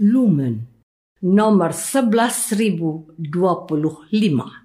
Lumen nomor 11025.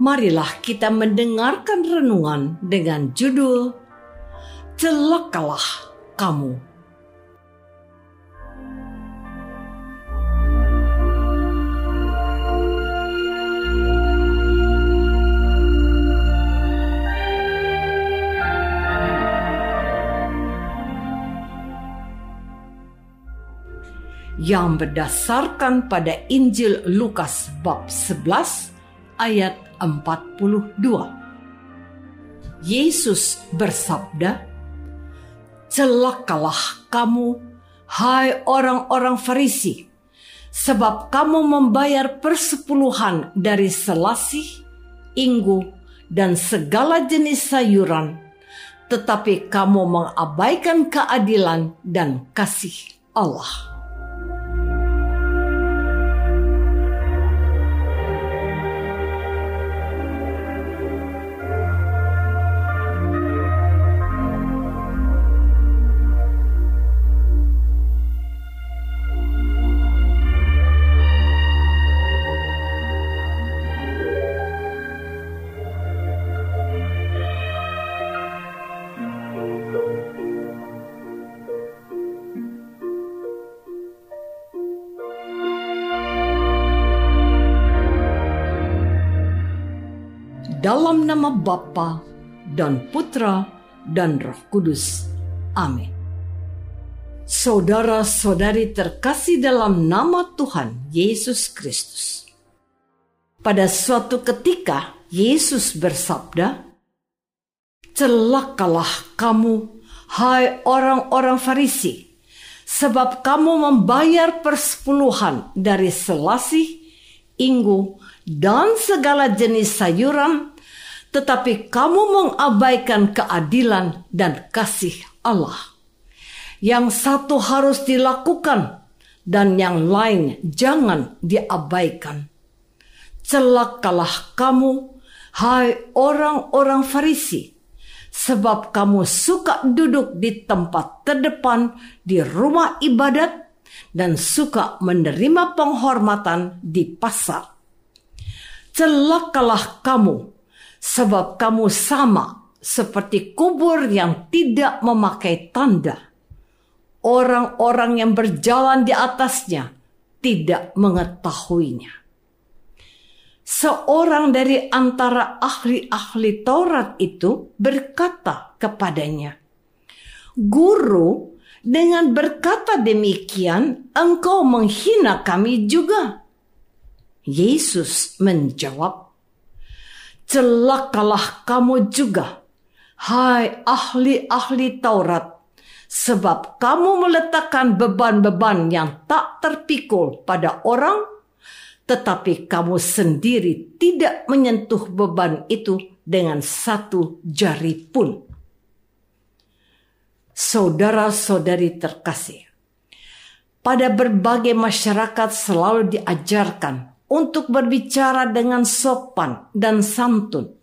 marilah kita mendengarkan renungan dengan judul Celakalah Kamu. yang berdasarkan pada Injil Lukas bab 11 ayat 42. Yesus bersabda, Celakalah kamu, hai orang-orang Farisi, sebab kamu membayar persepuluhan dari selasih, inggu, dan segala jenis sayuran, tetapi kamu mengabaikan keadilan dan kasih Allah. Dalam nama Bapa dan Putra dan Roh Kudus. Amin. Saudara-saudari terkasih dalam nama Tuhan Yesus Kristus. Pada suatu ketika Yesus bersabda, "Celakalah kamu, hai orang-orang Farisi, sebab kamu membayar persepuluhan dari selasih, inggu, dan segala jenis sayuran tetapi kamu mengabaikan keadilan dan kasih Allah. Yang satu harus dilakukan dan yang lain jangan diabaikan. Celakalah kamu, hai orang-orang Farisi, sebab kamu suka duduk di tempat terdepan di rumah ibadat dan suka menerima penghormatan di pasar. Celakalah kamu, sebab kamu sama seperti kubur yang tidak memakai tanda. Orang-orang yang berjalan di atasnya tidak mengetahuinya. Seorang dari antara ahli-ahli Taurat itu berkata kepadanya, "Guru, dengan berkata demikian, engkau menghina kami juga." Yesus menjawab, celakalah kamu juga, hai ahli-ahli Taurat, sebab kamu meletakkan beban-beban yang tak terpikul pada orang, tetapi kamu sendiri tidak menyentuh beban itu dengan satu jari pun. Saudara-saudari terkasih, pada berbagai masyarakat selalu diajarkan untuk berbicara dengan sopan dan santun.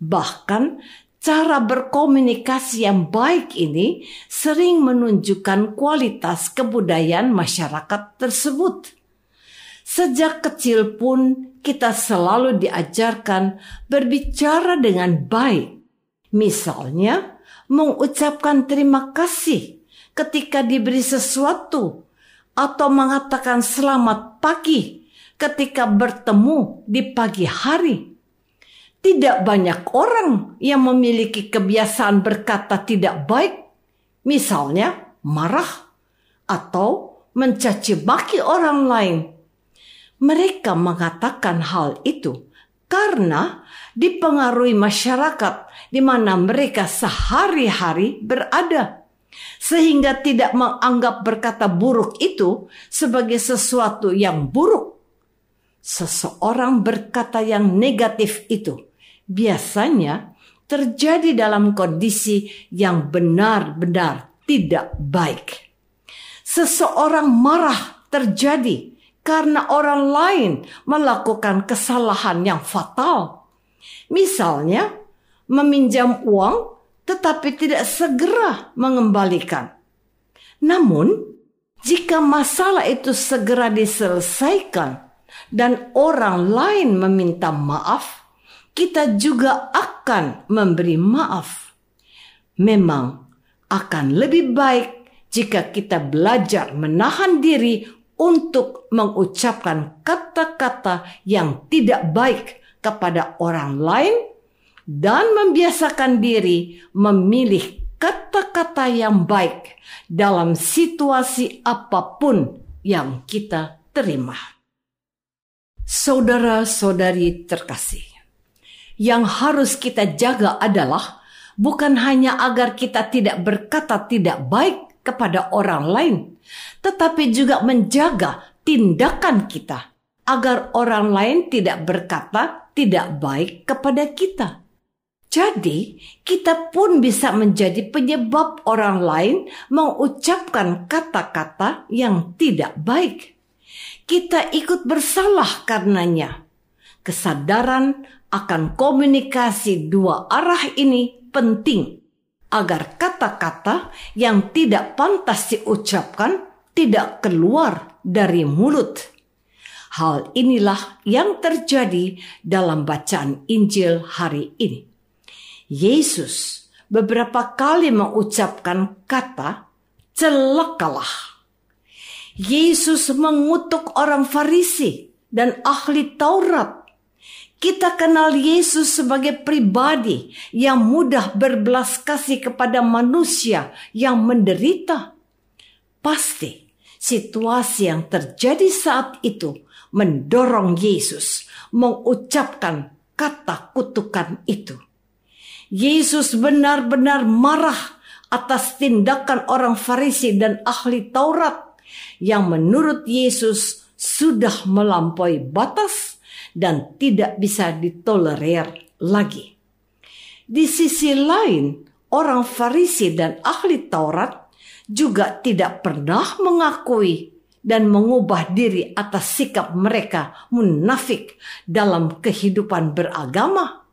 Bahkan cara berkomunikasi yang baik ini sering menunjukkan kualitas kebudayaan masyarakat tersebut. Sejak kecil pun kita selalu diajarkan berbicara dengan baik. Misalnya, mengucapkan terima kasih ketika diberi sesuatu atau mengatakan selamat pagi ketika bertemu di pagi hari. Tidak banyak orang yang memiliki kebiasaan berkata tidak baik, misalnya marah atau mencaci maki orang lain. Mereka mengatakan hal itu karena dipengaruhi masyarakat di mana mereka sehari-hari berada, sehingga tidak menganggap berkata buruk itu sebagai sesuatu yang buruk. Seseorang berkata yang negatif itu biasanya terjadi dalam kondisi yang benar-benar tidak baik. Seseorang marah terjadi karena orang lain melakukan kesalahan yang fatal. Misalnya, meminjam uang tetapi tidak segera mengembalikan. Namun, jika masalah itu segera diselesaikan dan orang lain meminta maaf, kita juga akan memberi maaf. Memang akan lebih baik jika kita belajar menahan diri untuk mengucapkan kata-kata yang tidak baik kepada orang lain dan membiasakan diri memilih kata-kata yang baik dalam situasi apa pun yang kita terima. Saudara-saudari terkasih, yang harus kita jaga adalah bukan hanya agar kita tidak berkata tidak baik kepada orang lain, tetapi juga menjaga tindakan kita agar orang lain tidak berkata tidak baik kepada kita. Jadi, kita pun bisa menjadi penyebab orang lain mengucapkan kata-kata yang tidak baik. Kita ikut bersalah karenanya. Kesadaran akan komunikasi dua arah ini penting agar kata-kata yang tidak pantas diucapkan tidak keluar dari mulut. Hal inilah yang terjadi dalam bacaan Injil hari ini. Yesus beberapa kali mengucapkan kata celakalah. Yesus mengutuk orang Farisi dan ahli Taurat kita kenal Yesus sebagai pribadi yang mudah berbelas kasih kepada manusia yang menderita. Pasti situasi yang terjadi saat itu mendorong Yesus mengucapkan kata kutukan itu. Yesus benar-benar marah atas tindakan orang Farisi dan ahli Taurat yang menurut Yesus sudah melampaui batas dan tidak bisa ditolerir lagi. Di sisi lain, orang Farisi dan ahli Taurat juga tidak pernah mengakui dan mengubah diri atas sikap mereka munafik dalam kehidupan beragama.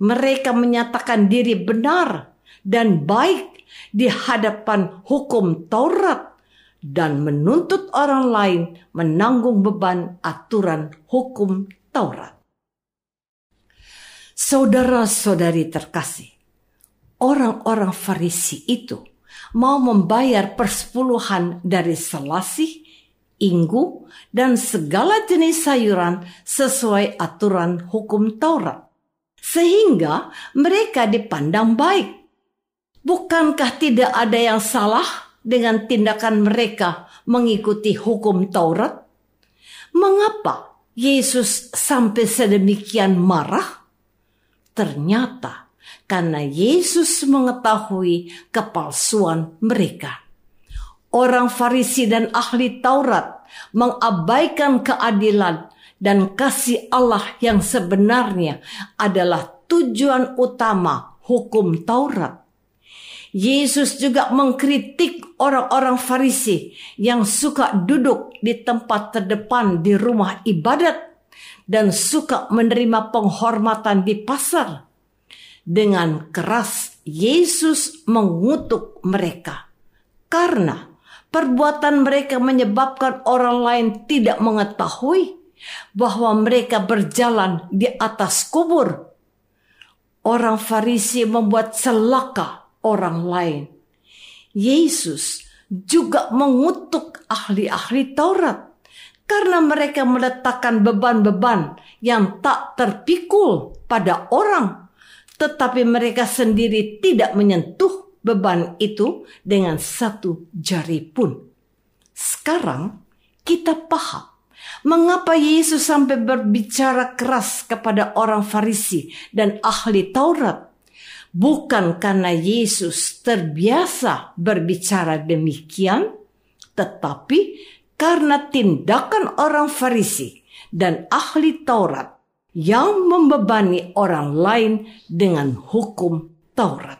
Mereka menyatakan diri benar dan baik di hadapan hukum Taurat dan menuntut orang lain menanggung beban aturan hukum Taurat. Saudara-saudari terkasih, orang-orang Farisi itu mau membayar persepuluhan dari selasih, inggu, dan segala jenis sayuran sesuai aturan hukum Taurat. Sehingga mereka dipandang baik. Bukankah tidak ada yang salah dengan tindakan mereka mengikuti hukum Taurat? Mengapa Yesus sampai sedemikian marah? Ternyata karena Yesus mengetahui kepalsuan mereka. Orang Farisi dan ahli Taurat mengabaikan keadilan dan kasih Allah yang sebenarnya adalah tujuan utama hukum Taurat. Yesus juga mengkritik orang-orang Farisi yang suka duduk di tempat terdepan di rumah ibadat dan suka menerima penghormatan di pasar. Dengan keras, Yesus mengutuk mereka karena perbuatan mereka menyebabkan orang lain tidak mengetahui bahwa mereka berjalan di atas kubur. Orang Farisi membuat celaka orang lain. Yesus juga mengutuk ahli-ahli Taurat karena mereka meletakkan beban-beban yang tak terpikul pada orang, tetapi mereka sendiri tidak menyentuh beban itu dengan satu jari pun. Sekarang kita paham mengapa Yesus sampai berbicara keras kepada orang Farisi dan ahli Taurat bukan karena Yesus terbiasa berbicara demikian, tetapi karena tindakan orang Farisi dan ahli Taurat yang membebani orang lain dengan hukum Taurat.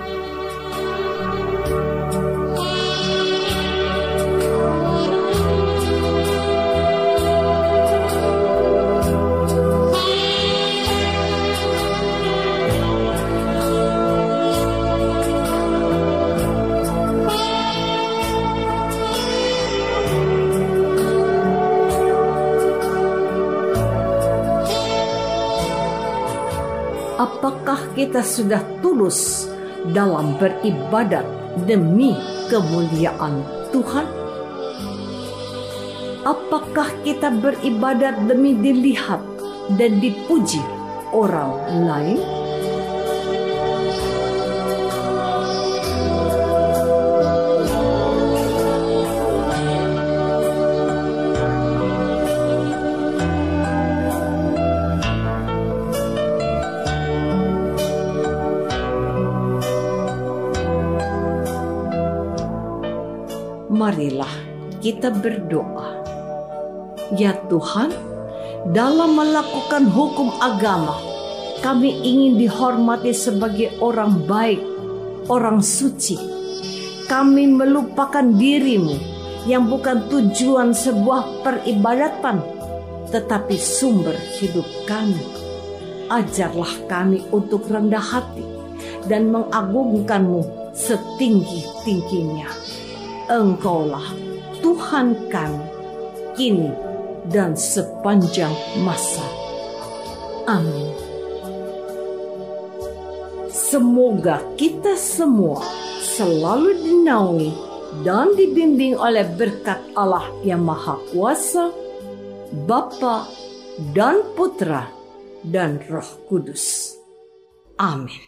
Kita sudah tulus dalam beribadat demi kemuliaan Tuhan? Apakah kita beribadat demi dilihat dan dipuji orang lain? Marilah kita berdoa. Ya Tuhan, dalam melakukan hukum agama, kami ingin dihormati sebagai orang baik, orang suci. Kami melupakan dirimu yang bukan tujuan sebuah peribadatan, tetapi sumber hidup kami. Ajarlah kami untuk rendah hati dan mengagungkanmu setinggi-tingginya Engkaulah Tuhan kami, kini dan sepanjang masa. Amin. Semoga kita semua selalu dinaungi dan dibimbing oleh berkat Allah yang Maha Kuasa, Bapa dan Putra dan Roh Kudus. Amin.